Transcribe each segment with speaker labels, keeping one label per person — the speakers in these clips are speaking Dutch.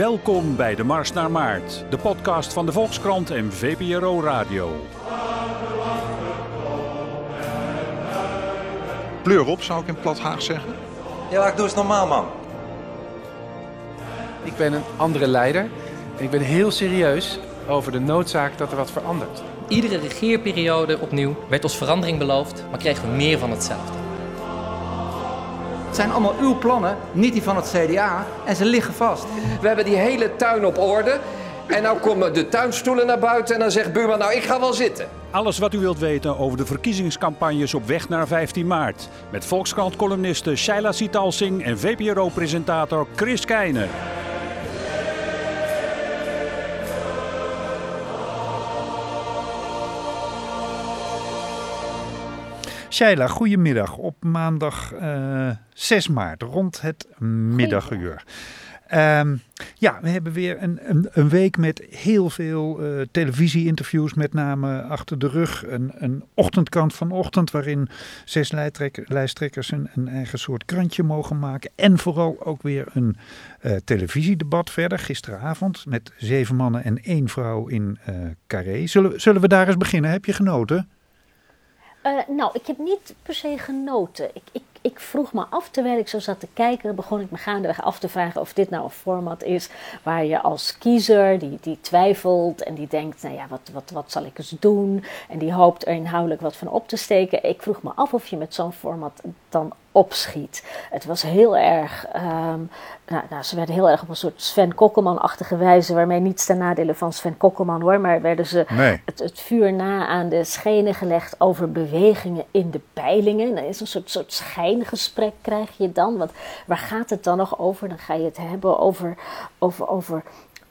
Speaker 1: Welkom bij de Mars naar Maart, de podcast van de Volkskrant en VPRO Radio.
Speaker 2: Pleur op, zou ik in plat Haag zeggen.
Speaker 3: Ja, ik doe eens normaal, man.
Speaker 4: Ik ben een andere leider en ik ben heel serieus over de noodzaak dat er wat verandert.
Speaker 5: Iedere regeerperiode opnieuw werd ons verandering beloofd, maar kregen we meer van hetzelfde.
Speaker 6: Het zijn allemaal uw plannen, niet die van het CDA, en ze liggen vast.
Speaker 7: We hebben die hele tuin op orde. En nou komen de tuinstoelen naar buiten en dan zegt buurman, nou ik ga wel zitten.
Speaker 1: Alles wat u wilt weten over de verkiezingscampagnes op weg naar 15 maart. Met Volkskrant-columniste Shaila Sitalsing en VPRO-presentator Chris Keijner.
Speaker 8: Shaila, goedemiddag. Op maandag uh, 6 maart, rond het middaguur. Um, ja, we hebben weer een, een, een week met heel veel uh, televisie-interviews, met name achter de rug. Een, een ochtendkrant vanochtend, waarin zes lijsttrekkers een, een, eigen soort krantje mogen maken. En vooral ook weer een uh, televisiedebat verder, gisteravond, met zeven mannen en één vrouw in Carré. Zullen, zullen we daar eens beginnen? Heb je genoten?
Speaker 9: Uh, nou, ik heb niet per se genoten. Ik, ik, ik, vroeg me af, terwijl ik zo zat te kijken, begon ik me gaandeweg af te vragen of dit nou een format is waar je als kiezer, die, die twijfelt en die denkt, nou ja, wat, wat, wat zal ik eens doen? En die hoopt er inhoudelijk wat van op te steken. Ik vroeg me af of je met zo'n format dan opschiet. Het was heel erg, um, nou, nou, ze werden heel erg op een soort Sven Kokkelman-achtige wijze, waarmee niets ten nadele van Sven Kokkelman hoor, maar werden ze
Speaker 8: nee.
Speaker 9: het, het, vuur na aan de schenen gelegd over bewegingen in de peilingen. Dat is een soort, soort schijngesprek krijg je dan, want waar gaat het dan nog over? Dan ga je het hebben over, over, over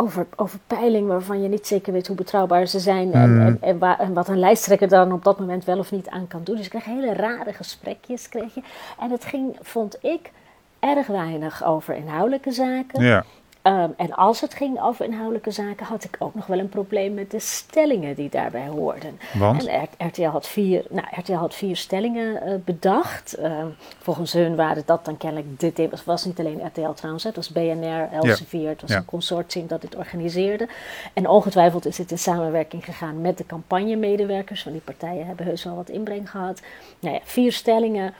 Speaker 9: over, over peiling waarvan je niet zeker weet hoe betrouwbaar ze zijn en,
Speaker 8: Mm.
Speaker 9: en, en, wat een lijsttrekker dan op dat moment wel of niet aan kan doen. Dus ik kreeg hele rare gesprekjes. Kreeg je. En het ging, vond ik, erg weinig over inhoudelijke zaken.
Speaker 8: Ja.
Speaker 9: Um, en als het ging over inhoudelijke zaken, had ik ook nog wel een probleem met de stellingen die daarbij hoorden.
Speaker 8: Want?
Speaker 9: En RTL had vier, nou, RTL had vier stellingen uh, bedacht. Uh, volgens hun waren dat dan kennelijk, dit was, was niet alleen RTL trouwens, het was BNR, Elsevier, ja. het was
Speaker 8: ja.
Speaker 9: een consortium dat dit organiseerde. En ongetwijfeld is het in samenwerking gegaan met de campagnemedewerkers, want die partijen hebben heus wel wat inbreng gehad. Nou ja, vier stellingen.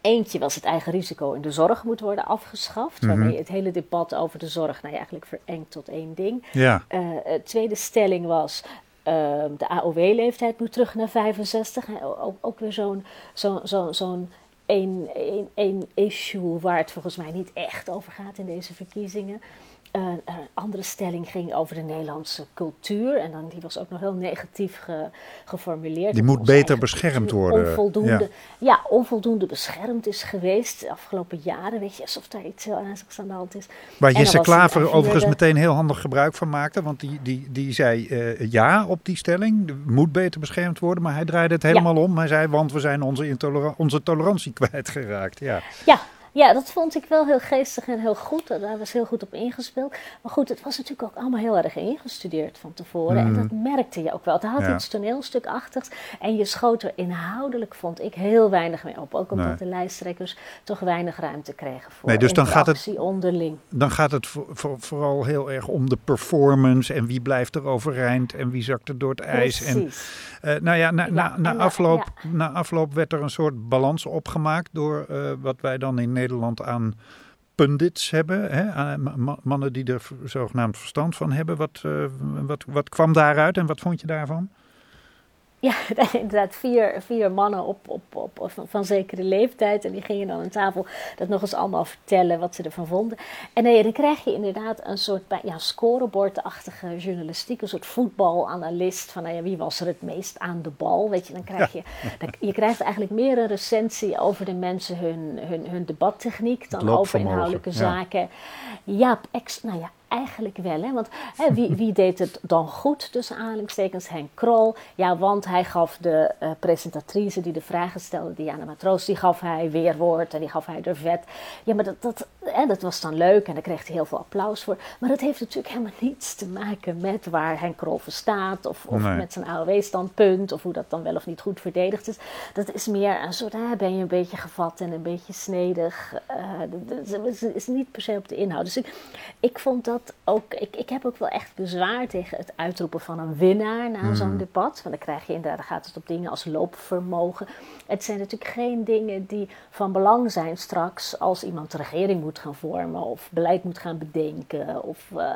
Speaker 9: Eentje was het eigen risico in de zorg moet worden afgeschaft.
Speaker 8: Mhm.
Speaker 9: Waarmee het hele debat over de zorg nou ja, eigenlijk verengt tot één ding.
Speaker 8: Ja.
Speaker 9: Uh, tweede stelling was. Uh, de AOW-leeftijd moet terug naar 65. Ook, ook weer zo'n zo, zo, zo'n één, één, één issue waar het volgens mij niet echt over gaat in deze verkiezingen. Een andere stelling ging over de Nederlandse cultuur. En dan, die was ook nog heel negatief ge, geformuleerd.
Speaker 8: Die moet beter beschermd worden.
Speaker 9: Onvoldoende,
Speaker 8: ja.
Speaker 9: ja. onvoldoende beschermd is geweest de afgelopen jaren. Weet je, alsof daar iets heel ernstigs aan de hand is.
Speaker 8: Waar Jesse Klaver overigens meteen heel handig gebruik van maakte. Want die, die, die zei uh, ja op die stelling. Moet beter beschermd worden. Maar hij draaide het helemaal ja. om. Hij zei, want we zijn onze, onze tolerantie kwijtgeraakt. Ja.
Speaker 9: ja. Ja, dat vond ik wel heel geestig en heel goed. Daar was heel goed op ingespeeld. Maar goed, het was natuurlijk ook allemaal heel erg ingestudeerd van tevoren. Mm. En dat merkte je ook wel. Het had
Speaker 8: Ja.
Speaker 9: iets toneelstukachtigs. En je schoot er inhoudelijk, vond ik, heel weinig mee op. Ook omdat
Speaker 8: Nee.
Speaker 9: de lijsttrekkers toch weinig ruimte kregen voor
Speaker 8: Nee, dus dan gaat het-
Speaker 9: onderling.
Speaker 8: Dan gaat het voor, voor- vooral heel erg om de performance. En wie blijft er overeind. En wie zakt er door het ijs. En,
Speaker 9: Precies.
Speaker 8: eh, nou ja, na, na, na,
Speaker 9: en na-
Speaker 8: afloop, na afloop werd er een soort balans opgemaakt. Door eh, wat wij dan in Nederland aan pundits hebben. Hè? Ma- mannen die er zogenaamd verstand van hebben. Wat, eh, wat, wat kwam daaruit en wat vond je daarvan?
Speaker 9: Ja, inderdaad, vier, vier mannen op, op, op, op- van, van zekere leeftijd. En die gingen dan aan tafel dat nog eens allemaal vertellen wat ze ervan vonden. En nee, dan krijg je inderdaad een soort ja, scorebordachtige journalistiek. Een soort voetbalanalist van nou ja, wie was er het meest aan de bal. Weet je, dan krijg je, dan, je krijgt eigenlijk meer een recensie over de mensen hun, hun, hun debattechniek dan over inhoudelijke
Speaker 8: ja.
Speaker 9: zaken. Ja, ex, nou ja, eigenlijk wel. Hè? Want hè, wie, wie deed het dan goed, tussen aanhalingstekens? Henk Krol. Ja, want hij gaf de eh, presentatrice die de vragen stelde, Diana Matroos, die gaf hij weerwoord en die gaf hij er vet. Ja, maar dat, dat, hè, dat was dan leuk en daar kreeg hij heel veel applaus voor. Maar dat heeft natuurlijk helemaal niets te maken met waar Henk Rolfe staat. Of, of
Speaker 8: Nee.
Speaker 9: met zijn AOW-standpunt. Of hoe dat dan wel of niet goed verdedigd is. Dat is meer een soort, hè, ben je een beetje gevat en een beetje snedig. Dat dat is, is niet per se op de inhoud. Dus ik, ik vond dat ook, ik, ik heb ook wel echt bezwaar tegen het uitroepen van een winnaar na zo'n debat. Want dan krijg je inderdaad, gaat het op dingen als loopvermogen. Het zijn natuurlijk geen dingen die van belang zijn straks als iemand de regering moet gaan vormen of beleid moet gaan bedenken of eh,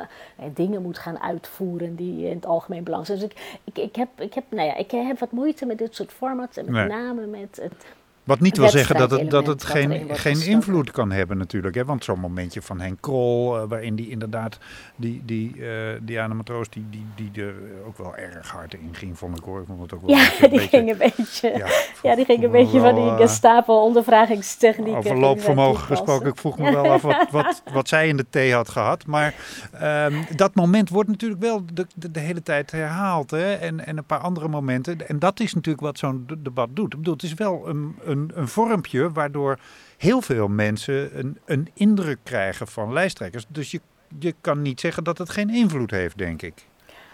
Speaker 9: dingen moet gaan uitvoeren die in het algemeen belang zijn. Dus ik, ik, ik, heb, ik, heb, nou ja, ik heb wat moeite met dit soort formats en met
Speaker 8: Nee.
Speaker 9: name met het
Speaker 8: Wat niet wil zeggen dat het, dat het geen, geen invloed kan hebben natuurlijk. Hè? Want zo'n momentje van Henk Krol, eh, waarin die inderdaad, die, die eh, Diana Matroos, die, die, die er ook wel erg hard in ging, vond ik hoor. Ik vond het ook wel
Speaker 9: Ja, die
Speaker 8: beetje-
Speaker 9: ging een beetje,
Speaker 8: ja,
Speaker 9: ja, die ging een
Speaker 8: wel,
Speaker 9: beetje van die
Speaker 8: eh,
Speaker 9: Gestapo-ondervragingstechnieken.
Speaker 8: Over
Speaker 9: ging zij
Speaker 8: loopvermogen gesproken, ik vroeg me wel af wat, wat, wat zij in de thee had gehad. Maar ehm, dat moment wordt natuurlijk wel de, de, de hele tijd herhaald. Hè? En, en een paar andere momenten. En dat is natuurlijk wat zo'n de- debat doet. Ik bedoel, het is wel een, een, een vormpje waardoor heel veel mensen een, een indruk krijgen van lijsttrekkers. Dus je, je kan niet zeggen dat het geen invloed heeft, denk ik.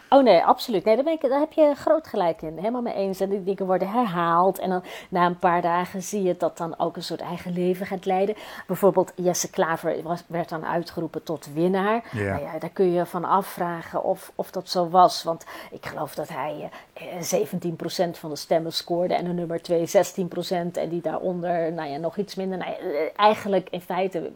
Speaker 9: Oh nee, absoluut. Nee, daar, ben ik, daar heb je groot gelijk in. Helemaal mee eens. En die dingen worden herhaald. En dan na een paar dagen zie je dat dan ook een soort eigen leven gaat leiden. Bijvoorbeeld Jesse Klaver was, werd dan uitgeroepen tot winnaar.
Speaker 8: Ja.
Speaker 9: Nou ja, daar kun je van afvragen of, of dat zo was. Want ik geloof dat hij eh, 17% van de stemmen scoorde. En de nummer 2 16%. En die daaronder, nou ja, nog iets minder. Nou eh, eigenlijk in feite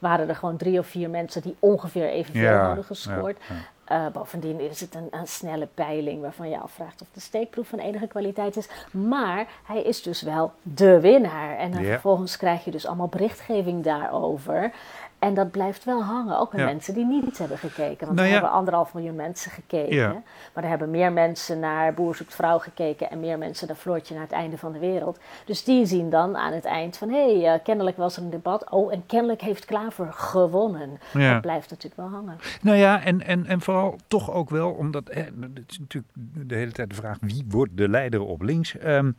Speaker 9: waren er gewoon drie of vier mensen die ongeveer evenveel
Speaker 8: Ja,
Speaker 9: hadden gescoord.
Speaker 8: ja,
Speaker 9: Eh, bovendien is het een, een snelle peiling waarvan je afvraagt of de steekproef van enige kwaliteit is. Maar hij is dus wel de winnaar. En dan vervolgens krijg je dus allemaal berichtgeving daarover. En dat blijft wel hangen, ook bij
Speaker 8: Ja.
Speaker 9: mensen die niet hebben gekeken. Want
Speaker 8: Nou
Speaker 9: er
Speaker 8: ja.
Speaker 9: hebben anderhalf miljoen mensen gekeken.
Speaker 8: Ja.
Speaker 9: Maar er hebben meer mensen naar Boer zoekt vrouw gekeken en meer mensen naar Floortje naar het einde van de wereld. Dus die zien dan aan het eind van, hé, hey, eh, kennelijk was er een debat. Oh, en kennelijk heeft Klaver gewonnen. Dat blijft natuurlijk wel hangen.
Speaker 8: Nou ja, en, en, en vooral toch ook wel, omdat hè, het is natuurlijk de hele tijd de vraag wie wordt de leider op links. Ehm,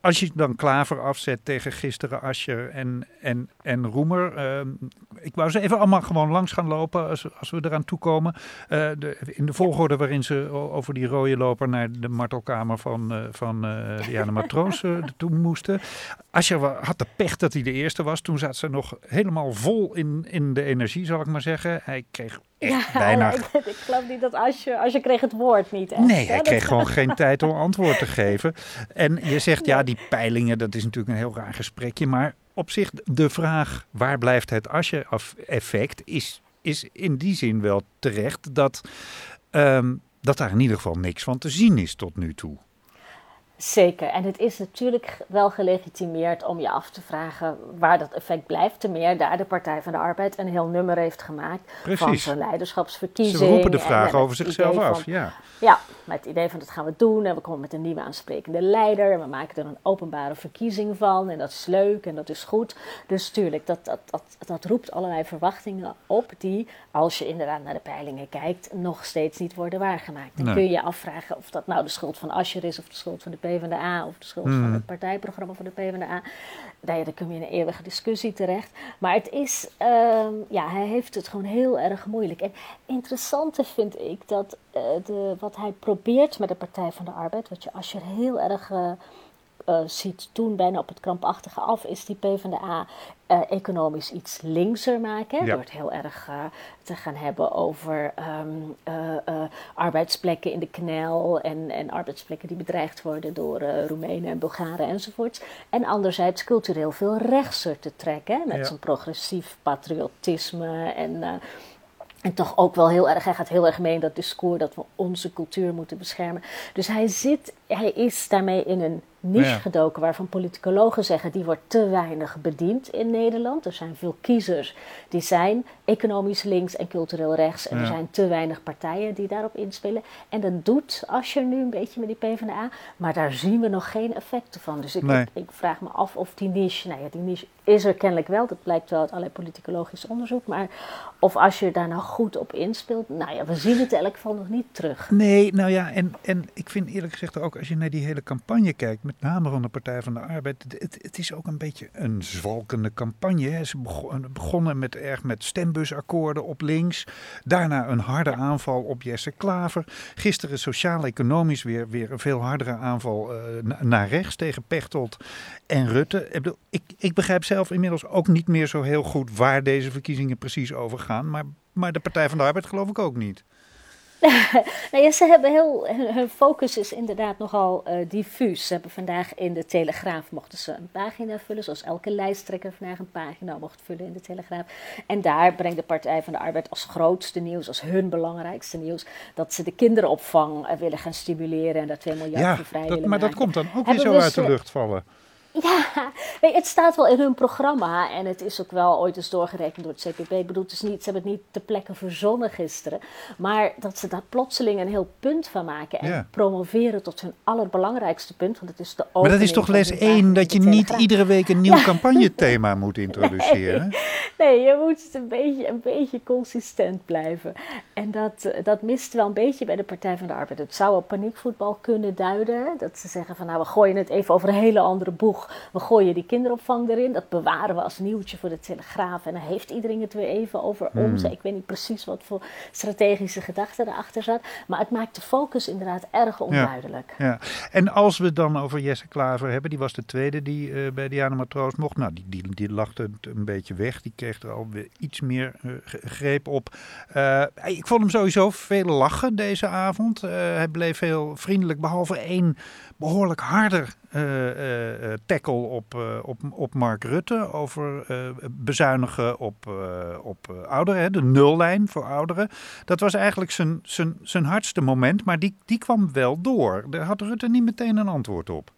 Speaker 8: als je dan Klaver afzet tegen gisteren Ascher en, en, en Roemer. ehm, ik wou ze even allemaal gewoon langs gaan lopen als, als we eraan toekomen. Eh, de, in de volgorde waarin ze over die rode loper naar de martelkamer van, eh van eh Diana Matroos toe moesten. Ascher had de pech dat hij de eerste was. Toen zat ze nog helemaal vol in, in de energie, zal ik maar zeggen. Hij kreeg echt bijna...
Speaker 9: ik, ik geloof niet dat als je, als je kreeg het woord niet. Echt,
Speaker 8: Nee,
Speaker 9: hè?
Speaker 8: hij
Speaker 9: Dat-
Speaker 8: kreeg gewoon geen tijd om antwoord te geven. En je zegt, ja, die peilingen, dat is natuurlijk een heel raar gesprekje. Maar op zich, de vraag, waar blijft het Asje-effect, is, is in die zin wel terecht dat, ehm, dat daar in ieder geval niks van te zien is tot nu toe.
Speaker 9: Zeker. En het is natuurlijk wel gelegitimeerd om je af te vragen waar dat effect blijft. Te meer daar de Partij van de Arbeid een heel nummer heeft gemaakt van
Speaker 8: Precies.
Speaker 9: zo'n leiderschapsverkiezing.
Speaker 8: Ze roepen de vraag over zichzelf af,
Speaker 9: van-
Speaker 8: ja.
Speaker 9: Ja, met het idee van dat gaan we doen en we komen met een nieuwe aansprekende leider. En we maken er een openbare verkiezing van en dat is leuk en dat is goed. Dus tuurlijk, dat, dat, dat, dat roept allerlei verwachtingen op die, als je inderdaad naar de peilingen kijkt, nog steeds niet worden waargemaakt. Dan
Speaker 8: Nee.
Speaker 9: kun je je afvragen of dat nou de schuld van Asscher is of de schuld van de PvdA of de schuld
Speaker 8: Hmm.
Speaker 9: van het partijprogramma van de PvdA. Nou ja, dan kom je in een eeuwige discussie terecht. Maar het is, ehm, ja, hij heeft het gewoon heel erg moeilijk. En interessante vind ik dat eh, de, wat hij probeert met de Partij van de Arbeid, wat je als je heel erg eh, ziet doen, bijna op het krampachtige af, is die PvdA eh economisch iets linkser maken. hè,
Speaker 8: Ja.
Speaker 9: Door het heel erg eh, te gaan hebben over ehm, eh, eh, arbeidsplekken in de knel en, en arbeidsplekken die bedreigd worden door eh Roemenen en Bulgaren enzovoorts. En anderzijds cultureel veel rechtser te trekken, hè, met
Speaker 8: Ja.
Speaker 9: zo'n progressief patriotisme en... eh, en toch ook wel heel erg, hij gaat heel erg mee in dat discours dat we onze cultuur moeten beschermen. Dus hij zit, hij is daarmee in een niche gedoken waarvan politicologen zeggen die wordt te weinig bediend in Nederland. Er zijn veel kiezers die zijn economisch links en cultureel rechts. En er zijn te weinig partijen die daarop inspelen. En dat doet Asscher nu een beetje met die PvdA. Maar daar zien we nog geen effecten van. Dus ik,
Speaker 8: Nee.
Speaker 9: ik, ik vraag me af of die niche, nou ja, die niche is er kennelijk wel. Dat blijkt wel uit allerlei politicologisch onderzoek. Maar of als je daar nou goed op inspeelt, nou ja, we zien het in elk geval nog niet terug.
Speaker 8: Nee, nou ja, en, en ik vind eerlijk gezegd ook als je naar die hele campagne kijkt, met name van de Partij van de Arbeid, het, het is ook een beetje een zwalkende campagne. Hè. Ze begonnen met erg met stembusakkoorden op links, daarna een harde aanval op Jesse Klaver. Gisteren sociaal-economisch weer, weer een veel hardere aanval uh, naar rechts tegen Pechtold en Rutte. Ik, ik begrijp zelf inmiddels ook niet meer zo heel goed waar deze verkiezingen precies over gaan. Maar, maar de Partij van de Arbeid geloof ik ook niet.
Speaker 9: nou ja, ze hebben heel, hun focus is inderdaad nogal uh, diffuus. Ze hebben vandaag in de Telegraaf mochten ze een pagina vullen, zoals elke lijsttrekker vandaag een pagina mocht vullen in de Telegraaf. En daar brengt de Partij van de Arbeid als grootste nieuws, als hun belangrijkste nieuws, dat ze de kinderopvang uh, willen gaan stimuleren en daar 2 miljard
Speaker 8: ja,
Speaker 9: voor vrij
Speaker 8: dat,
Speaker 9: willen
Speaker 8: maar
Speaker 9: maken.
Speaker 8: dat komt dan ook weer zo uit de lucht vallen.
Speaker 9: Ja, nee, het staat wel in hun programma en het is ook wel ooit eens doorgerekend door het CPB. Ik bedoel, het is niet, ze hebben het niet te plekken verzonnen gisteren, maar dat ze daar plotseling een heel punt van maken en
Speaker 8: Ja.
Speaker 9: promoveren tot hun allerbelangrijkste punt, want het is de
Speaker 8: Maar dat is toch les
Speaker 9: hun
Speaker 8: 1
Speaker 9: pagina
Speaker 8: dat je niet iedere week een nieuw campagnethema moet introduceren?
Speaker 9: Nee, je moet een beetje, een beetje consistent blijven. En dat, eh, dat mist wel een beetje bij de Partij van de Arbeid. Het zou op paniekvoetbal kunnen duiden. Dat ze zeggen van nou, we gooien het even over een hele andere boeg. We gooien die kinderopvang erin. Dat bewaren we als nieuwtje voor de Telegraaf. En dan heeft iedereen het weer even over
Speaker 8: Hmm.
Speaker 9: ons. Ik weet niet precies wat voor strategische gedachte erachter zat. Maar het maakt de focus inderdaad erg onduidelijk.
Speaker 8: Ja. En als we het dan over Jesse Klaver hebben, die was de tweede die eh, bij Diana Matroos mocht. Nou, die, die, die lachte het een beetje weg. Die kreeg er alweer iets meer eh, greep op. Eh, ik vond hem sowieso veel lachen deze avond. Hij bleef heel vriendelijk, behalve één behoorlijk harder eh, tackle op, op, op Mark Rutte over bezuinigen op, op ouderen, hè, de nullijn voor ouderen. Dat was eigenlijk zijn, zijn, zijn hardste moment, maar die, die kwam wel door. Daar had Rutte niet meteen een antwoord op.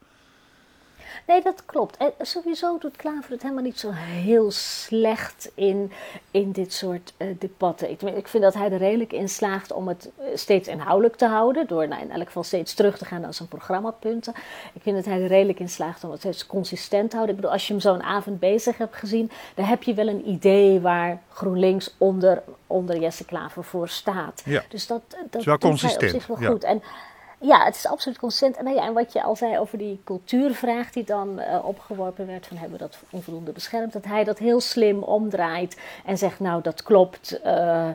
Speaker 9: Nee, dat klopt. En sowieso doet Klaver het helemaal niet zo heel slecht in, in dit soort eh, debatten. Ik, ik vind dat hij er redelijk in slaagt om het eh, steeds inhoudelijk te houden. Door nou, in elk geval steeds terug te gaan naar zijn programmapunten. Ik vind dat hij er redelijk in slaagt om het steeds consistent te houden. Ik bedoel, als je hem zo'n avond bezig hebt gezien, dan heb je wel een idee waar GroenLinks onder, onder Jesse Klaver voor staat.
Speaker 8: Ja.
Speaker 9: Dus dat, dat
Speaker 8: is wel consistent,
Speaker 9: op zich wel
Speaker 8: ja.
Speaker 9: goed. En ja, het is absoluut consistent. En, nou ja, en wat je al zei over die cultuurvraag die dan eh, opgeworpen werd: van hebben we dat onvoldoende beschermd? Dat hij dat heel slim omdraait en zegt: Nou, dat klopt. eh,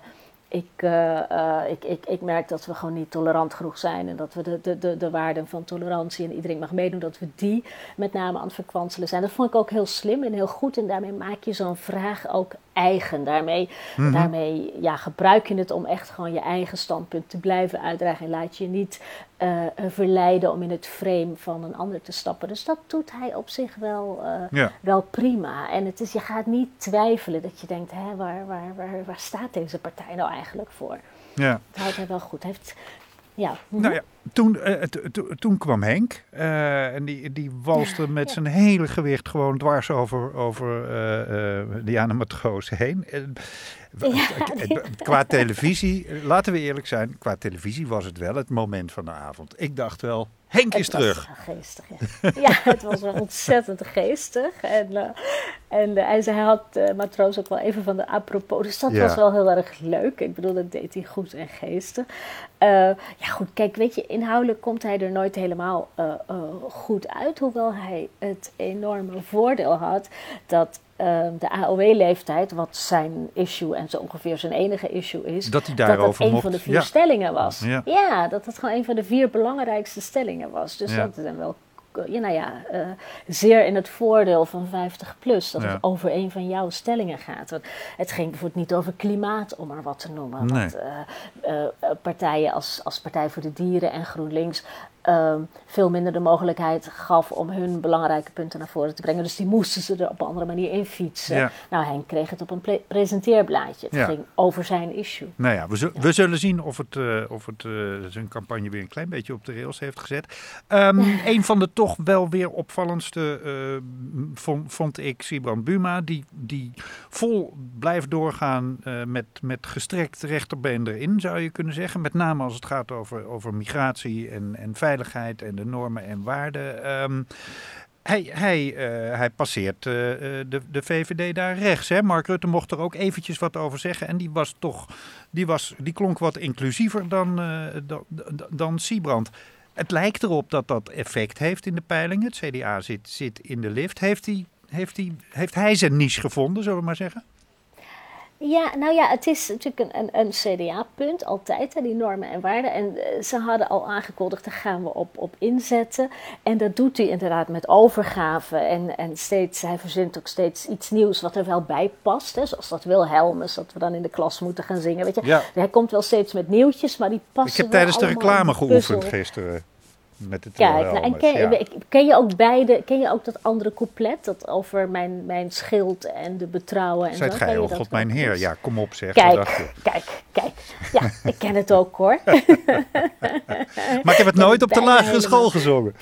Speaker 9: ik, eh, ik, ik, ik merk dat we gewoon niet tolerant genoeg zijn en dat we de, de, de, de waarden van tolerantie en iedereen mag meedoen, dat we die met name aan het verkwanselen zijn. Dat vond ik ook heel slim en heel goed en daarmee maak je zo'n vraag ook eigen. Daarmee, daarmee ja, gebruik je het om echt gewoon je eigen standpunt te blijven uitdragen en laat je niet eh, eh, verleiden om in het frame van een ander te stappen. Dus dat doet hij op zich wel, eh,
Speaker 8: Ja.
Speaker 9: wel prima. En het is, je gaat niet twijfelen dat je denkt, hè, waar, waar, waar, waar staat deze partij nou eigenlijk voor?
Speaker 8: Ja.
Speaker 9: Dat houdt hij wel goed. Hij heeft, ja, hm.
Speaker 8: Nou ja, toen, eh, to- to- toen kwam Henk eh, en die, die walste met zijn hele gewicht gewoon dwars over, over eh, Diana Matroos heen. En,
Speaker 9: Ja,
Speaker 8: Qua televisie, laten we eerlijk zijn, qua televisie was het wel het moment van de avond. Ik dacht wel, Henk is
Speaker 9: Het was
Speaker 8: terug.
Speaker 9: geestig, ja. ja, het was wel ontzettend geestig. En, eh, en eh, hij, zei, hij had eh, Matroos ook wel even van de apropos. Dus dat
Speaker 8: Ja.
Speaker 9: was wel heel erg leuk. Ik bedoel, dat deed hij goed en geestig. Ja, goed, kijk, weet je, inhoudelijk komt hij er nooit helemaal goed uit. Hoewel hij het enorme voordeel had dat eh, de AOW-leeftijd, wat zijn issue en zo ongeveer zijn enige issue is,
Speaker 8: Dat hij
Speaker 9: dat
Speaker 8: daarover
Speaker 9: een
Speaker 8: mocht.
Speaker 9: van de vier
Speaker 8: Ja.
Speaker 9: stellingen was.
Speaker 8: Ja.
Speaker 9: dat het gewoon een van de vier belangrijkste stellingen was. Dus
Speaker 8: Ja.
Speaker 9: dat is dan wel, ja, nou ja, eh, zeer in het voordeel van 50 plus dat
Speaker 8: Ja.
Speaker 9: het over een van jouw stellingen gaat. Want het ging bijvoorbeeld niet over klimaat, om maar wat te noemen.
Speaker 8: Nee.
Speaker 9: Want eh, eh, eh, partijen als, als Partij voor de Dieren en GroenLinks ehm, veel minder de mogelijkheid gaf om hun belangrijke punten naar voren te brengen. Dus die moesten ze er op een andere manier in fietsen.
Speaker 8: Ja.
Speaker 9: Nou, Henk kreeg het op een pre- presenteerblaadje. Het
Speaker 8: Ja.
Speaker 9: ging over zijn issue.
Speaker 8: Nou ja, we, zul- we zullen zien of het, eh, of het eh, zijn campagne weer een klein beetje op de rails heeft gezet. Ehm, een van de toch wel weer opvallendste eh, vond, vond ik Sibrand Buma, die, die vol blijft doorgaan met, met gestrekt rechterbeen erin, zou je kunnen zeggen. Met name als het gaat over, over migratie en, en veiligheid en de normen en waarden. Ehm, hij, hij, eh, hij passeert eh, eh, de, de VVD daar rechts. Hè? Mark Rutte mocht er ook eventjes wat over zeggen. En die was toch, die, was, die klonk wat inclusiever dan, uh, dan, Siebrand. Het lijkt erop dat dat effect heeft in de peilingen. Het CDA zit, zit in de lift. Heeft hij, heeft, hij, heeft hij zijn niche gevonden, zullen we maar zeggen?
Speaker 9: Ja, nou ja, het is natuurlijk een, een, een CDA-punt, altijd, hè, die normen en waarden. En uh, ze hadden al aangekondigd, daar gaan we op, op inzetten. En dat doet hij inderdaad met overgave. En, en steeds, hij verzint ook steeds iets nieuws wat er wel bij past. Hè, zoals dat Wilhelmus, dat we dan in de klas moeten gaan zingen. Weet je?
Speaker 8: Ja.
Speaker 9: Hij komt wel steeds met nieuwtjes, maar die passen
Speaker 8: Ik heb tijdens de reclame geoefend gisteren. Met
Speaker 9: Kijk, nou, en ken,
Speaker 8: ja.
Speaker 9: ken je ook beide, ken je ook dat andere couplet, dat over mijn, mijn schild en de betrouwen en
Speaker 8: Zijt
Speaker 9: zo?
Speaker 8: gij, oh God mijn heer. Ja, kom op zeg.
Speaker 9: Kijk, kijk, kijk. Ja, ik ken het ook hoor.
Speaker 8: Maar ik heb het nooit op de lagere school gezongen.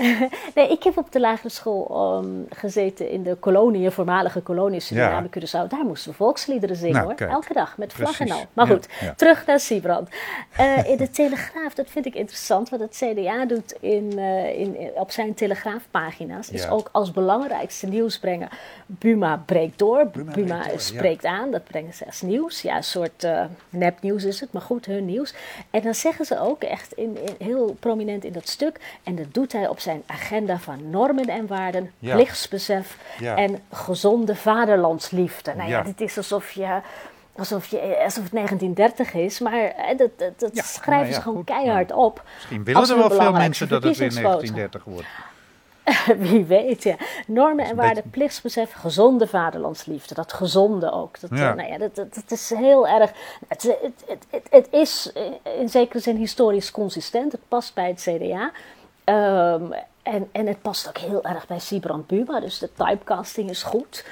Speaker 9: Nee, ik heb op de lagere school ehm, gezeten in de koloniën, voormalige kolonies Suriname,
Speaker 8: Ja.
Speaker 9: Curaçao. Daar moesten we volksliederen zingen
Speaker 8: Nou,
Speaker 9: hoor,
Speaker 8: kijk.
Speaker 9: elke dag, met vlag en
Speaker 8: Precies.
Speaker 9: al. Maar goed,
Speaker 8: ja.
Speaker 9: terug naar Siebrand. Eh, in de Telegraaf, dat vind ik interessant, wat het CDA doet in, eh, in, in- op zijn Telegraafpagina's, is
Speaker 8: Ja.
Speaker 9: ook als belangrijkste Buma breekt door, Buma,
Speaker 8: breekt door, ja.
Speaker 9: spreekt aan, dat brengen ze als nieuws. Ja, een soort eh, nepnieuws is het, maar goed, hun nieuws. En dan zeggen ze ook echt in, in- heel prominent in dat stuk, en dat doet hij op zijn agenda van normen en waarden,
Speaker 8: Ja.
Speaker 9: plichtsbesef
Speaker 8: Ja.
Speaker 9: en gezonde vaderlandsliefde. Nou ja, dit is alsof je... Alsof, je, alsof het 1930 is, maar eh, dat, dat,
Speaker 8: Ja,
Speaker 9: schrijven
Speaker 8: nou ja,
Speaker 9: ze gewoon
Speaker 8: goed.
Speaker 9: keihard op.
Speaker 8: Misschien willen er wel veel mensen dat het weer
Speaker 9: verkiezingsboodschap.
Speaker 8: 1930 wordt.
Speaker 9: Wie weet, ja. Normen en waarden,
Speaker 8: beetje-
Speaker 9: plichtsbesef, gezonde vaderlandsliefde. Dat gezonde ook. Dat,
Speaker 8: Ja.
Speaker 9: eh, nou ja, dat, dat, dat is heel erg... Het, het, het, het, het is in zekere zin historisch consistent. Het past bij het CDA. Ehm, en, en het past ook heel erg bij Sibrand Buma. Dus de typecasting is goed.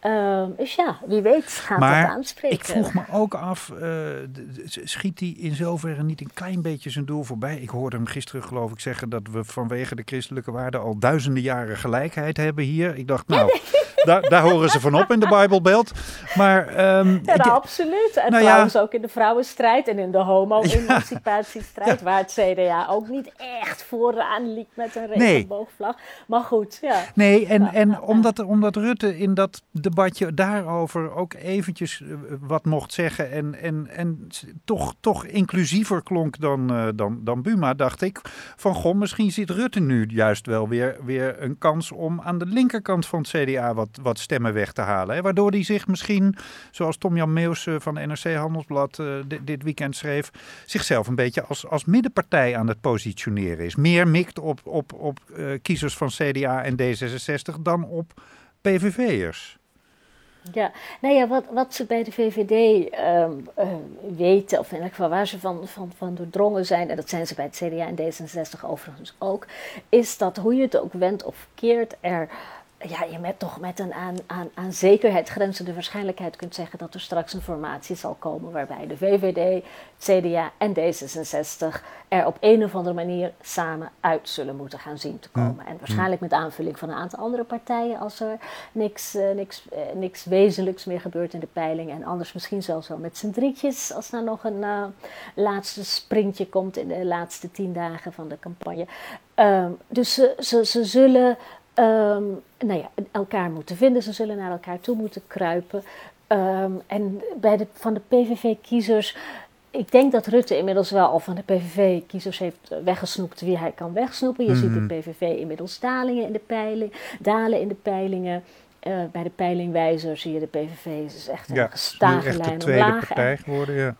Speaker 9: Ehm, dus ja, wie weet gaat dat
Speaker 8: Maar
Speaker 9: aanspreken.
Speaker 8: ik vroeg me ook af, eh, schiet hij in zoverre niet een klein beetje zijn doel voorbij? Ik hoorde hem gisteren geloof ik zeggen dat we vanwege de christelijke waarden al duizenden jaren gelijkheid hebben hier. Ik dacht nou, daar, daar horen ze van op in de Bijbelbelt. Maar ehm,
Speaker 9: Ja,
Speaker 8: ik-
Speaker 9: nou, absoluut. En
Speaker 8: Nou ja.
Speaker 9: trouwens ook in de vrouwenstrijd en in de homo-emancipatiestrijd, waar het CDA ook niet echt vooraan liep met een
Speaker 8: Nee.
Speaker 9: regenboogvlag. Maar goed, ja.
Speaker 8: Nee, en, en omdat, omdat Rutte in dat debatje daarover ook eventjes eh, wat mocht zeggen en, en, en toch, toch inclusiever klonk dan, eh, dan, dan Buma, dacht ik van goh, misschien ziet Rutte nu juist wel weer, weer een kans om aan de linkerkant van het CDA wat, wat stemmen weg te halen. Waardoor hij zich misschien, zoals Tom-Jan Meus eh, van NRC Handelsblad eh, di- dit weekend schreef, zichzelf een beetje als, als middenpartij aan het positioneren is. Meer mikt op, op, op eh, kiezers van CDA en D66 dan op PVV'ers.
Speaker 9: Ja, nou ja, wat, wat ze bij de VVD ehm, eh, weten, of in elk geval waar ze van, van, van doordrongen zijn, en dat zijn ze bij het CDA en D66 overigens ook, is dat hoe je het ook wendt of keert, er ja, je met toch met een aan, aan, aan zekerheid grenzende waarschijnlijkheid kunt zeggen dat er straks een formatie zal komen waarbij de VVD, het CDA en D66 er op een of andere manier samen uit zullen moeten gaan zien te komen. En waarschijnlijk met aanvulling van een aantal andere partijen als er niks, eh, niks, eh, niks wezenlijks meer gebeurt in de peiling. En anders misschien zelfs wel met z'n drietjes als er nog een eh, laatste sprintje komt in de laatste tien dagen van de campagne. Ehm, dus ze, ze, ze zullen ehm, nou ja, elkaar moeten vinden, ze zullen naar elkaar toe moeten kruipen. Ehm, en bij de, van de PVV-kiezers, ik denk dat Rutte inmiddels wel al van de PVV-kiezers heeft weggesnoept wie hij kan wegsnoepen. Je ziet de PVV inmiddels dalingen in de peiling, dalen in de peilingen. Eh, bij de peilingwijzer zie je de PVV is echt een
Speaker 8: Ja,
Speaker 9: gestage
Speaker 8: echt de
Speaker 9: lijn
Speaker 8: tweede
Speaker 9: omlaag.
Speaker 8: partij geworden, ja.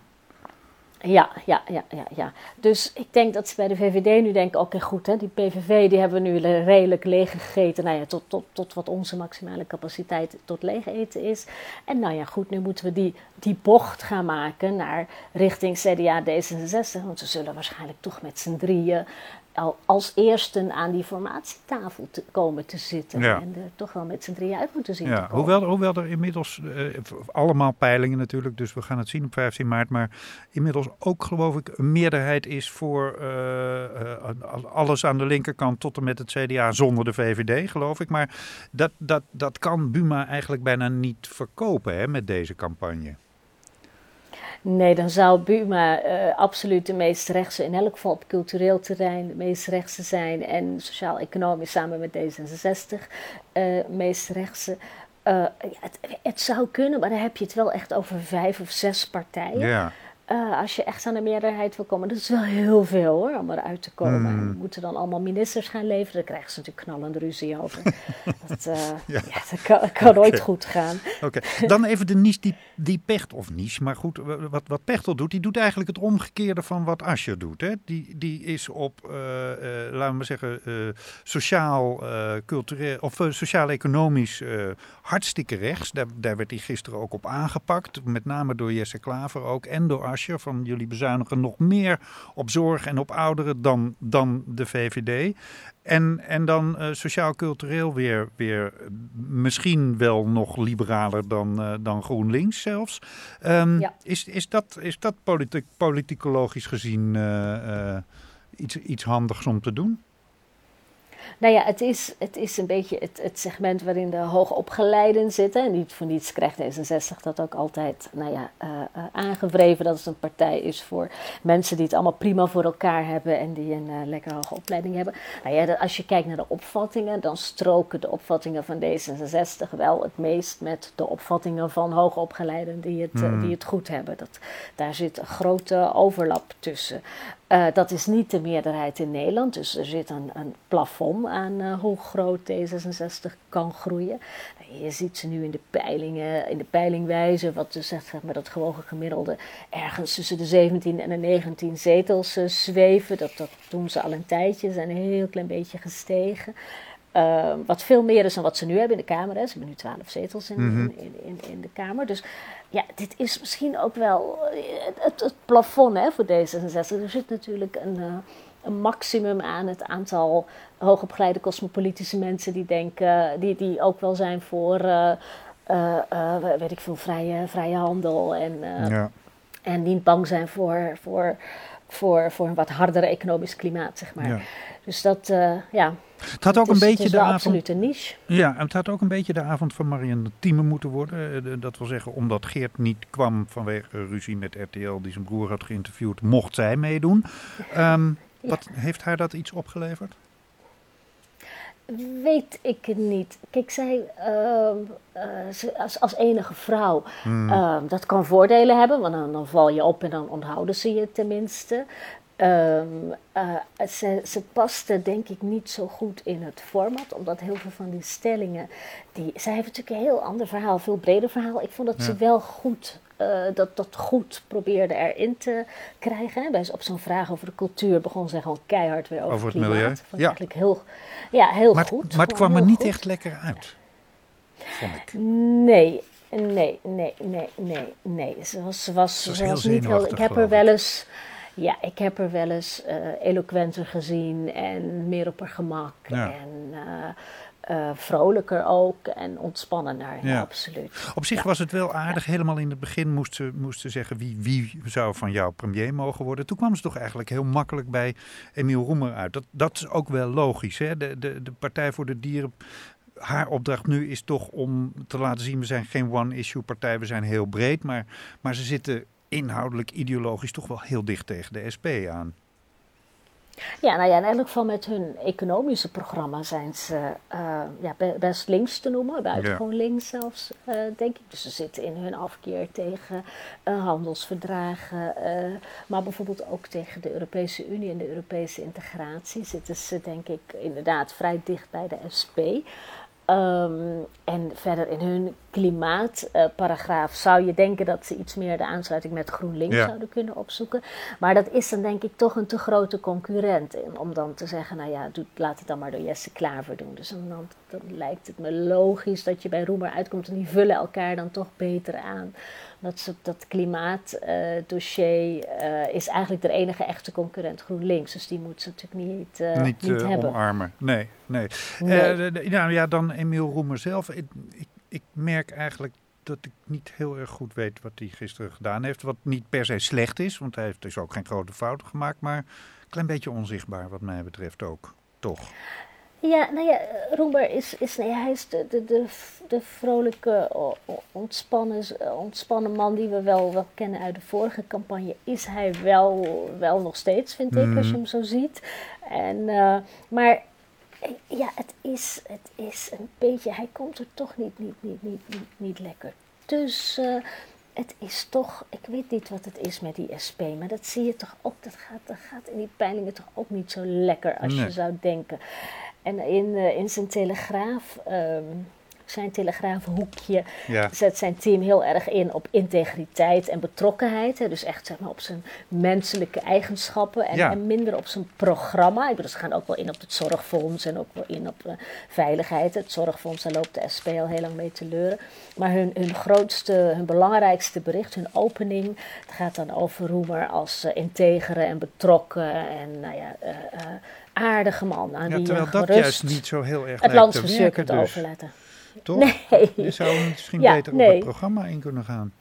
Speaker 9: Ja, ja, ja, ja, ja. Dus ik denk dat ze bij de VVD nu denken, oké goed, hè, die PVV die hebben we nu redelijk leeg gegeten, nou ja, tot, tot, tot wat onze maximale capaciteit tot leeg eten is. En nou ja, goed, nu moeten we die, die bocht gaan maken naar richting CDA D66, want ze zullen waarschijnlijk toch met z'n drieën als eersten aan die formatietafel te komen te zitten.
Speaker 8: Ja.
Speaker 9: En er toch wel met z'n drieën uit moeten zien te
Speaker 8: Ja,
Speaker 9: komen.
Speaker 8: hoewel, hoewel er inmiddels eh, allemaal peilingen natuurlijk, dus we gaan het zien op 15 maart, maar inmiddels ook geloof ik een meerderheid is voor eh, eh, alles aan de linkerkant tot en met het CDA zonder de VVD, geloof ik. Maar dat, dat, dat kan Buma eigenlijk bijna niet verkopen hè, met deze campagne.
Speaker 9: Nee, dan zou Buma uh, absoluut de meest rechtse, in elk geval op cultureel terrein, de meest rechtse zijn. En sociaal-economisch samen met D66 uh, meest rechtse. Uh, het, het, zou kunnen, maar dan heb je het wel echt over vijf of zes partijen.
Speaker 8: Ja.
Speaker 9: Uh, als je echt aan de meerderheid wil komen, dat is wel heel veel hoor, om eruit te komen.
Speaker 8: Mm.
Speaker 9: En moeten dan allemaal ministers gaan leveren, daar krijgen ze natuurlijk knallende ruzie over. dat, uh, ja. ja. dat kan, kan nooit goed gaan.
Speaker 8: Oké, okay. dan even de niche die, die Pecht, of niche, maar goed, wat, wat Pechtel doet, die doet eigenlijk het omgekeerde van wat Ascher doet. Hè? Die, die is op, uh, laten we maar zeggen, sociaal, cultureel, of sociaal-economisch hartstikke rechts. Daar, daar werd hij gisteren ook op aangepakt, met name door Jesse Klaver ook en door Van jullie bezuinigen nog meer op zorg en op ouderen dan, dan de VVD. En, en dan uh, sociaal-cultureel weer, weer misschien wel nog liberaler dan, uh, dan GroenLinks zelfs. Um, ja. is, is dat, is dat politi politicologisch gezien uh, iets, iets handigs om te doen?
Speaker 9: Nou ja, het is, het is een beetje het, het segment waarin de hoogopgeleiden zitten. En niet voor niets krijgt D66 dat ook altijd nou ja, uh, uh, aangewreven dat het een partij is voor mensen die het allemaal prima voor elkaar hebben en die een uh, lekker hoge opleiding hebben. Nou ja, als je kijkt naar de opvattingen, dan stroken de opvattingen van D66 wel het meest met de opvattingen van hoogopgeleiden die het,
Speaker 8: Hmm.
Speaker 9: die het goed hebben. Dat, daar zit een grote overlap tussen. Uh, dat is niet de meerderheid in Nederland, dus er zit een, een plafond aan uh, hoe groot D66 kan groeien. Nou, je ziet ze nu in de peilingen, in de peilingwijze, wat dus zegt zeg maar, dat gewogen gemiddelde ergens tussen de 17 en de 19 zetels uh, zweven. Dat, dat doen ze al een tijdje, zijn een heel klein beetje gestegen. Uh, wat veel meer is dan wat ze nu hebben in de Kamer. Hè. Ze hebben nu twaalf zetels in,
Speaker 8: Mhm.
Speaker 9: in, in, in, de Kamer. Dus ja, dit is misschien ook wel eh, het, het plafond hè, voor D66. Er zit natuurlijk een, uh, een maximum aan het aantal hoogopgeleide cosmopolitische mensen die denken, die, die ook wel zijn voor, uh, weet ik veel, vrije, vrije handel. En,
Speaker 8: ja.
Speaker 9: en niet bang zijn voor, voor, voor, voor een wat harder economisch klimaat, zeg maar.
Speaker 8: Ja.
Speaker 9: Dus dat, ja.
Speaker 8: Het had ook
Speaker 9: het is,
Speaker 8: een beetje de avond.
Speaker 9: absoluut een niche.
Speaker 8: Ja, het had ook een beetje de avond van Marianne Thieme moeten worden. Uh, Dat wil zeggen, omdat Geert niet kwam vanwege ruzie met RTL, die zijn broer had geïnterviewd, mocht zij meedoen. Um, ja. Wat heeft haar dat iets opgeleverd?
Speaker 9: Weet ik het niet. Kijk, zij uh, als, als, enige vrouw,
Speaker 8: Hmm.
Speaker 9: uh, dat kan voordelen hebben, want dan, dan, val je op en dan onthouden ze je tenminste. Um, uh, ze, ze paste denk ik niet zo goed in het format, omdat heel veel van die stellingen, die, zij heeft natuurlijk een heel ander verhaal, veel breder verhaal. Ik vond dat ja. ze wel goed, uh, dat, dat goed probeerde erin te krijgen. Hè. Bij op zo'n vraag over de cultuur begon ze gewoon keihard weer over,
Speaker 8: over het milieu.
Speaker 9: Vond
Speaker 8: ja.
Speaker 9: eigenlijk heel, ja, heel
Speaker 8: maar,
Speaker 9: goed.
Speaker 8: Maar het kwam er niet
Speaker 9: goed.
Speaker 8: echt lekker uit, vond ik.
Speaker 9: Nee, nee, nee, nee, nee, nee. Ze was, ze was,
Speaker 8: ze was,
Speaker 9: niet heel. Ik heb er wel eens. Ja, ik heb er wel eens uh, eloquenter gezien en meer op haar gemak.
Speaker 8: Ja.
Speaker 9: En uh, uh, vrolijker ook en ontspannender, ja. ja absoluut.
Speaker 8: Op zich ja. was het wel aardig. Helemaal in het begin moest ze, moest ze zeggen wie, wie zou van jou premier mogen worden. Toen kwam ze toch eigenlijk heel makkelijk bij Emiel Roemer uit. Dat, dat is ook wel logisch. Hè? De, de, de Partij voor de Dieren haar opdracht nu is toch om te laten zien, we zijn geen one-issue partij, we zijn heel breed, maar, maar ze zitten inhoudelijk, ideologisch toch wel heel dicht tegen de SP aan.
Speaker 9: Ja, nou ja, in elk geval met hun economische programma zijn ze uh, ja, best links te noemen, buitengewoon ja. links zelfs, uh, denk ik. Dus ze zitten in hun afkeer tegen uh, handelsverdragen, maar bijvoorbeeld ook tegen de Europese Unie en de Europese integratie zitten ze, denk ik, inderdaad vrij dicht bij de SP. Um, en verder in hun klimaatparagraaf uh, zou je denken dat ze iets meer de aansluiting met GroenLinks
Speaker 8: ja.
Speaker 9: zouden kunnen opzoeken. Maar dat is dan denk ik toch een te grote concurrent. Om dan te zeggen, nou ja, doe, laat het dan maar door Jesse Klaver doen. Dus dan, dan, dan lijkt het me logisch dat je bij Roemer uitkomt en die vullen elkaar dan toch beter aan. Dat, dat klimaatdossier uh, is eigenlijk de enige echte concurrent GroenLinks. Dus die moet ze natuurlijk niet, uh,
Speaker 8: niet,
Speaker 9: niet
Speaker 8: uh,
Speaker 9: hebben.
Speaker 8: omarmen. Nee, nee.
Speaker 9: nee.
Speaker 8: Nou ja, dan Emiel Roemer zelf. Ik, ik, ik, merk eigenlijk dat ik niet heel erg goed weet wat hij gisteren gedaan heeft. Wat niet per se slecht is, want hij heeft dus ook geen grote fouten gemaakt. Maar een klein beetje onzichtbaar wat mij betreft ook, toch?
Speaker 9: Ja, nou ja, Roemer is, is, nee, hij is de, de, de, de vrolijke, ontspannen, ontspannen man die we wel, wel kennen uit de vorige campagne. Is hij wel, wel nog steeds, vind ik, als je hem zo ziet. En, eh, maar eh, ja, het is, het is een beetje, hij komt er toch niet, niet, niet, niet, niet, niet lekker tussen. Het is toch, ik weet niet wat het is met die SP, maar dat zie je toch ook, dat gaat, dat gaat in die peilingen toch ook niet zo lekker als
Speaker 8: Nee.
Speaker 9: je zou denken. En in, eh, in zijn telegraaf, ehm, zijn telegraafhoekje,
Speaker 8: Ja.
Speaker 9: zet zijn team heel erg in op integriteit en betrokkenheid. Hè? Dus echt zeg maar, op zijn menselijke eigenschappen en,
Speaker 8: Ja.
Speaker 9: en minder op zijn programma. Ik bedoel, ze gaan ook wel in op het zorgfonds en ook wel in op eh, veiligheid. Het zorgfonds, daar loopt de SP al heel lang mee te leuren. Maar hun, hun grootste, hun belangrijkste bericht, hun opening, het gaat dan over Roemer als eh, integere en betrokken en nou ja, aardige man. Aan
Speaker 8: Ja, terwijl
Speaker 9: je
Speaker 8: dat
Speaker 9: gerust
Speaker 8: juist niet zo heel erg
Speaker 9: het
Speaker 8: lijkt
Speaker 9: land
Speaker 8: te
Speaker 9: kunt
Speaker 8: werken dus.
Speaker 9: overlaten.
Speaker 8: Toch?
Speaker 9: Nee.
Speaker 8: Je zou misschien
Speaker 9: Ja,
Speaker 8: beter op het programma in kunnen gaan.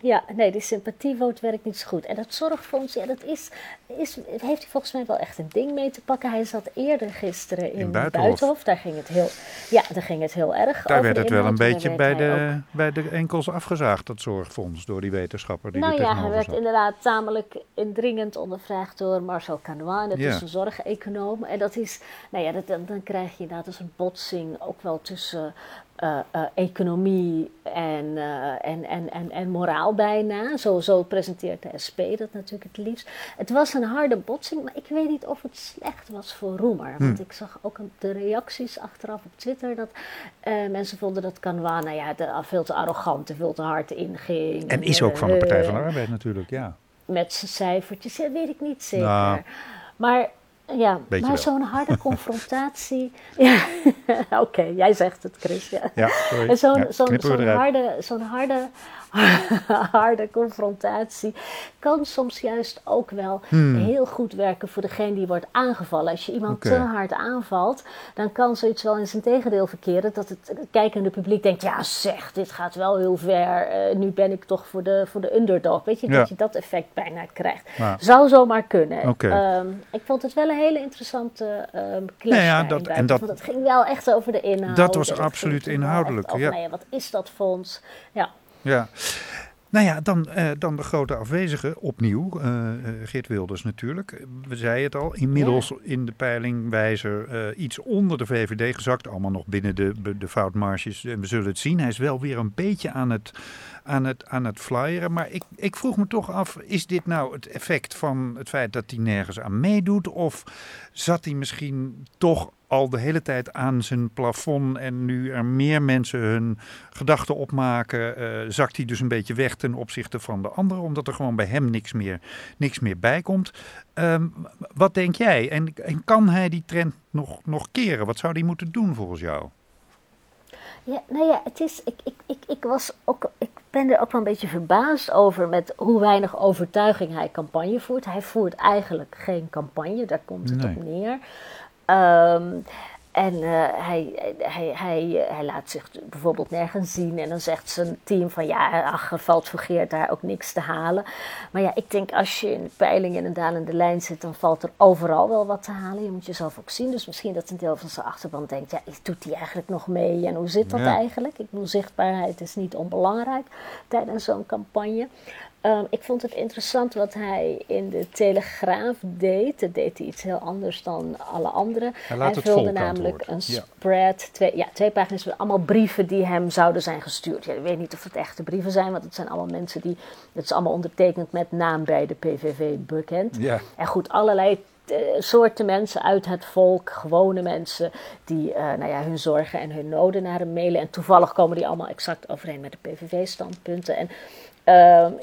Speaker 9: Ja, nee, die sympathievoot werkt niet zo goed. En dat zorgfonds, ja, dat is, is, heeft hij volgens mij wel echt een ding mee te pakken. Hij zat eerder gisteren in,
Speaker 8: Buitenhof.
Speaker 9: Daar ging het heel, ja, daar ging het heel erg
Speaker 8: Daar werd het wel een beetje bij
Speaker 9: ook-
Speaker 8: de, bij de enkels afgezaagd, dat zorgfonds, door die wetenschapper die
Speaker 9: nou ja, hij werd
Speaker 8: zat.
Speaker 9: inderdaad tamelijk indringend ondervraagd door Marcel Canois. Dat
Speaker 8: Ja.
Speaker 9: is een zorgeconoom. En dat is, nou ja, dat, dan, dan krijg je inderdaad dus een botsing ook wel tussen eh, eh, economie en, eh, en, en, en, en moraal bijna. Zo, zo presenteert de SP dat natuurlijk het liefst. Het was een harde botsing, maar ik weet niet of het slecht was voor Roemer.
Speaker 8: Hm.
Speaker 9: Want ik zag ook de reacties achteraf op Twitter dat mensen vonden dat Canois nou ja, de, veel te arrogant, te veel te hard inging.
Speaker 8: En is ook van de Partij van de Arbeid natuurlijk, ja.
Speaker 9: met zijn cijfertjes, dat weet ik niet zeker.
Speaker 8: Nou.
Speaker 9: Maar ja,
Speaker 8: Beetje
Speaker 9: maar zo'n harde confrontatie. ja, oké, jij zegt het, Chris. Ja.
Speaker 8: Ja, sorry.
Speaker 9: Zo'n
Speaker 8: Ja,
Speaker 9: zo'n- harde, zo'n harde, harde confrontatie kan soms juist ook wel heel goed werken voor degene die wordt aangevallen. Als je iemand
Speaker 8: Hmm.
Speaker 9: Te hard aanvalt, dan kan zoiets wel in zijn tegendeel verkeren. Dat het kijkende publiek denkt, ja zeg, dit gaat wel heel ver. eh, nu ben ik toch voor de, voor de underdog. Weet je,
Speaker 8: Ja.
Speaker 9: dat je dat effect bijna krijgt. Zou zomaar kunnen. Ehm, ik vond het wel een hele interessante clash
Speaker 8: Nou ja, dat- en dat-
Speaker 9: Want ging wel echt over de inhoud.
Speaker 8: Dat was absoluut inhoudelijk,
Speaker 9: echt over,
Speaker 8: ja.
Speaker 9: nou ja, wat is dat fonds? Ja.
Speaker 8: Ja. Nou ja, dan, eh, dan de grote afwezige opnieuw. eh, Geert Wilders natuurlijk. We zeiden het al, inmiddels in de peilingwijzer iets onder de VVD gezakt. Allemaal nog binnen de, de foutmarges. En we zullen het zien. Hij is wel weer een beetje aan het, aan het, aan het flyeren. Maar ik, ik vroeg me toch af, is dit nou het effect van het feit dat hij nergens aan meedoet? Of zat hij misschien toch al de hele tijd aan zijn plafond en nu er meer mensen hun gedachten opmaken, eh, zakt hij dus een beetje weg ten opzichte van de anderen, omdat er gewoon bij hem niks meer, niks meer bij komt. Ehm, wat denk jij? En, en kan hij die trend nog, nog keren? Wat zou hij moeten doen volgens jou?
Speaker 9: Ja, nou ja, het is, ik, ik, ik, ik, was ook, ik ben er ook wel een beetje verbaasd over met hoe weinig overtuiging hij campagne voert. Hij voert eigenlijk geen campagne, daar komt het
Speaker 8: Nee.
Speaker 9: op neer. Ehm, en eh, hij, hij, hij, hij laat zich bijvoorbeeld nergens zien. En dan zegt zijn team van ja, ach, er valt voor Geert daar ook niks te halen. Maar ja, ik denk als je in de peiling in een dalende lijn zit, dan valt er overal wel wat te halen. Je moet jezelf ook zien. Dus misschien dat een deel van zijn achterban denkt, ja, doet hij eigenlijk nog mee? En hoe zit dat
Speaker 8: Ja.
Speaker 9: eigenlijk? Ik bedoel, zichtbaarheid is niet onbelangrijk tijdens zo'n campagne. Ehm, ik vond het interessant wat hij in de Telegraaf deed. Dat deed hij iets heel anders dan alle anderen.
Speaker 8: Hij het
Speaker 9: vulde namelijk een
Speaker 8: Ja.
Speaker 9: spread, twee, ja, twee pagina's met allemaal brieven die hem zouden zijn gestuurd. Ja, ik weet niet of het echte brieven zijn, want het zijn allemaal mensen die... Het is allemaal ondertekend met naam bij de PVV bekend.
Speaker 8: Ja.
Speaker 9: En goed, allerlei eh, soorten mensen uit het volk, gewone mensen, die eh, nou ja, hun zorgen en hun noden naar hem mailen. En toevallig komen die allemaal exact overeen met de PVV-standpunten. En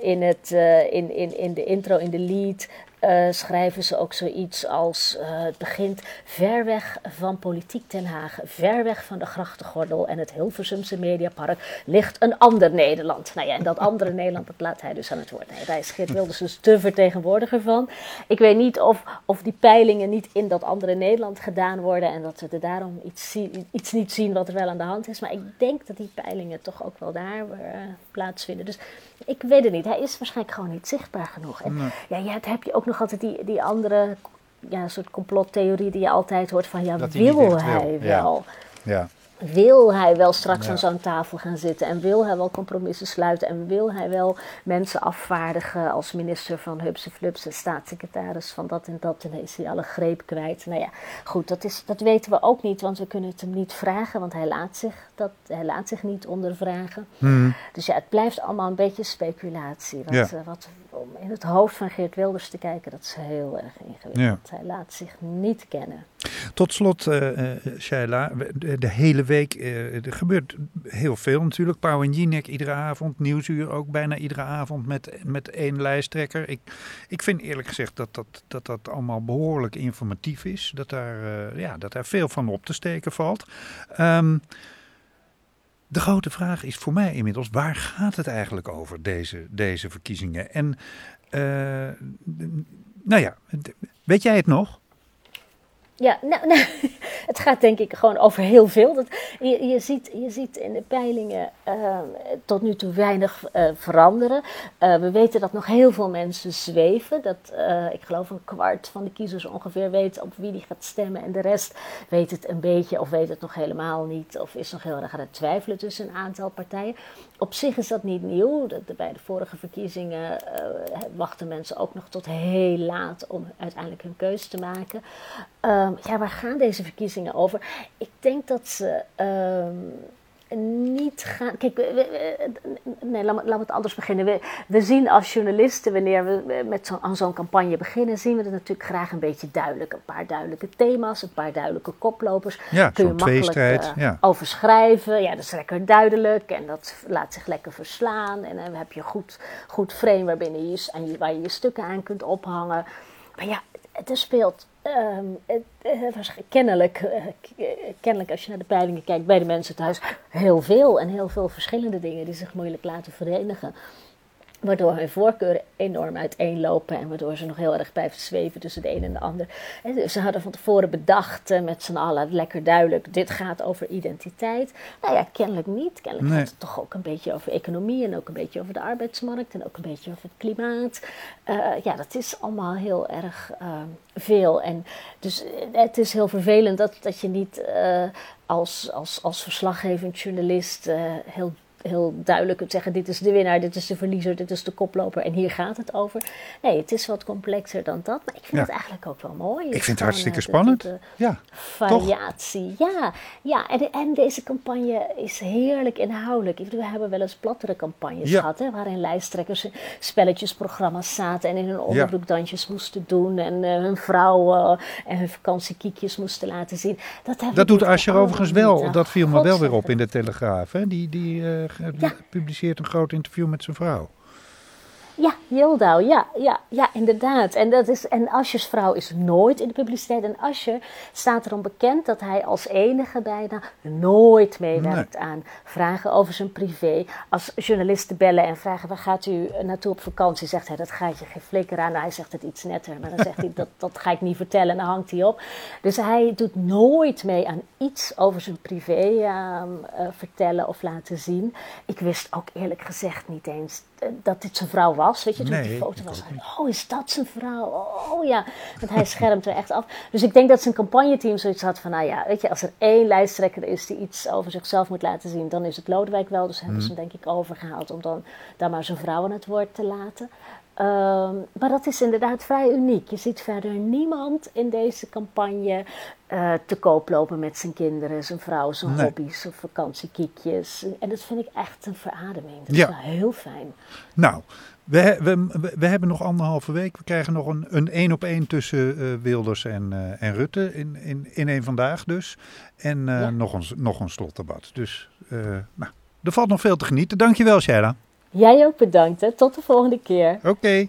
Speaker 9: in, het, eh, in, in, in de intro, in de lead, eh, schrijven ze ook zoiets als: eh, het begint ver weg van politiek Den Haag, ver weg van de grachtengordel en het Hilversumse Mediapark ligt een ander Nederland. Nou ja, en dat andere Nederland, dat laat hij dus aan het woord. Nee, daar is Geert Wilders dus de vertegenwoordiger van. Ik weet niet of, of die peilingen niet in dat andere Nederland gedaan worden en dat we er daarom iets, iets niet zien wat er wel aan de hand is. Maar ik denk dat die peilingen toch ook wel daar eh, plaatsvinden. Dus ik weet het niet. Hij is waarschijnlijk gewoon niet zichtbaar genoeg. En ja, ja, dan heb je ook nog altijd die, die andere ja, soort complottheorie die je altijd hoort van ja,
Speaker 8: hij
Speaker 9: wil hij
Speaker 8: Ja.
Speaker 9: wel?
Speaker 8: Ja.
Speaker 9: Wil hij wel straks
Speaker 8: Ja.
Speaker 9: aan zo'n tafel gaan zitten en wil hij wel compromissen sluiten en wil hij wel mensen afvaardigen als minister van Hupse Flups en staatssecretaris van dat en dat en dan is hij alle greep kwijt. Nou ja, goed, dat, is, dat weten we ook niet, want we kunnen het hem niet vragen, want hij laat zich, dat, hij laat zich niet ondervragen.
Speaker 8: Hmm.
Speaker 9: Dus ja, het blijft allemaal een beetje speculatie. Wat,
Speaker 8: Ja.
Speaker 9: eh, wat, om in het hoofd van Geert Wilders te kijken, dat is heel erg ingewikkeld. Hij laat zich niet kennen.
Speaker 8: Tot slot, eh eh, Shaila, de, de hele week, eh, er gebeurt heel veel natuurlijk. Pauw en Jinek iedere avond, Nieuwsuur ook bijna iedere avond met, met één lijsttrekker. Ik, ik vind eerlijk gezegd dat dat, dat dat allemaal behoorlijk informatief is. Dat daar, ja, dat daar veel van op te steken valt. Ehm, de grote vraag is voor mij inmiddels, waar gaat het eigenlijk over, deze, deze verkiezingen? En, eh, nou ja, weet jij het nog?
Speaker 9: Ja, nou, nou, het gaat denk ik gewoon over heel veel. Dat, je, ziet, je ziet in de peilingen eh, tot nu toe weinig eh, veranderen. Eh, we weten dat nog heel veel mensen zweven. Dat, eh, ik geloof een kwart van de kiezers ongeveer weet op wie die gaat stemmen. En de rest weet het een beetje of weet het nog helemaal niet. Of is nog heel erg aan het twijfelen tussen een aantal partijen. Op zich is dat niet nieuw. De- bij de vorige verkiezingen wachten mensen ook nog tot heel laat om uiteindelijk hun keuze te maken. Ehm, ja, waar gaan deze verkiezingen over? Ik denk dat ze ehm, niet gaan. Kijk, we- we- nee, laat laat het anders beginnen. We, we zien als journalisten, wanneer we met zo, aan zo'n campagne beginnen, zien we het natuurlijk graag een beetje duidelijk. Een paar duidelijke thema's, een paar duidelijke koplopers.
Speaker 8: Ja,
Speaker 9: Kun je makkelijk eh,
Speaker 8: ja.
Speaker 9: over schrijven. Ja, dat is lekker duidelijk en dat laat zich lekker verslaan. En dan heb je een goed, goed frame waarbinnen je, aan je, waar je je stukken aan kunt ophangen. Maar ja, het- speelt ehm, het, eh, eh, kennelijk, als je naar de peilingen kijkt bij de mensen thuis, heel veel en heel veel verschillende dingen die zich moeilijk laten verenigen. Waardoor hun voorkeuren enorm uiteenlopen en waardoor ze nog heel erg blijven zweven tussen de een en de ander. En dus ze hadden van tevoren bedacht eh, met z'n allen lekker duidelijk: dit gaat over identiteit. Nou ja, kennelijk niet. Kennelijk
Speaker 8: Nee.
Speaker 9: gaat het toch ook een beetje over economie en ook een beetje over de arbeidsmarkt en ook een beetje over het klimaat. Eh, ja, dat is allemaal heel erg eh, veel. En dus eh, het is heel vervelend dat, dat je niet eh, als, als, als verslaggevend journalist heel heel duidelijk kunt zeggen: dit is de winnaar, dit is de verliezer, dit is de koploper en hier gaat het over. Nee, het is wat complexer dan dat, maar ik vind
Speaker 8: Ja.
Speaker 9: het eigenlijk ook wel mooi.
Speaker 8: Ik vind het hartstikke
Speaker 9: eh, de-
Speaker 8: spannend.
Speaker 9: de- de
Speaker 8: Ja,
Speaker 9: variatie. Ja, ja en, en deze campagne is heerlijk inhoudelijk. Ik bedoel, We hebben wel eens plattere campagnes
Speaker 8: Ja.
Speaker 9: gehad, hè, waarin lijsttrekkers spelletjesprogramma's zaten en in hun onderbroekdansjes moesten doen en eh, hun vrouwen en hun vakantiekiekjes moesten laten zien. Dat,
Speaker 8: Dat doet
Speaker 9: allemaal
Speaker 8: overigens wel. Dat viel me wel weer op in de Telegraaf. Hè? Die, die eh,
Speaker 9: Ja.
Speaker 8: publiceert een groot interview met zijn vrouw.
Speaker 9: Ja, Yildau, ja, ja, ja, inderdaad. En, dat is, en Ascher's vrouw is nooit in de publiciteit. En Ascher staat erom bekend dat hij als enige bijna nooit meewerkt aan vragen over zijn privé. Als journalisten bellen en vragen waar gaat u naartoe op vakantie, zegt hij dat gaat je geen flikker aan. Nou, hij zegt het iets netter, maar dan zegt hij dat, dat ga ik niet vertellen en dan hangt hij op. Dus hij doet nooit mee aan iets over zijn privé ehm, eh, vertellen of laten zien. Ik wist ook eerlijk gezegd niet eens eh, dat dit zijn vrouw was. Weet je, toen
Speaker 8: Nee,
Speaker 9: die foto was, oh, is dat zijn vrouw? Oh ja, want hij schermt er echt af. Dus ik denk dat zijn campagneteam zoiets had van, nou ja, weet je, als er één lijsttrekker is die iets over zichzelf moet laten zien, dan is het Lodewijk wel. Dus hebben ze
Speaker 8: Mhm.
Speaker 9: hem denk ik overgehaald om dan, dan maar zijn vrouw aan het woord te laten. Ehm, maar dat is inderdaad vrij uniek. Je ziet verder niemand in deze campagne eh, te koop lopen met zijn kinderen, zijn vrouw, zijn
Speaker 8: Nee.
Speaker 9: hobby's, zijn vakantiekiekjes. En dat vind ik echt een verademing. Dat
Speaker 8: Ja.
Speaker 9: is wel heel fijn.
Speaker 8: Nou, we, we, we, hebben nog anderhalve week. We krijgen nog een een één op één tussen eh, Wilders en, eh, en Rutte. In, in, in één vandaag dus. En
Speaker 9: Ja.
Speaker 8: nog, een, nog een slotdebat. Dus nou, er valt nog veel te genieten. Dankjewel, Shaila.
Speaker 9: Jij ook bedankt. Hè. Tot de volgende keer.
Speaker 8: Oké.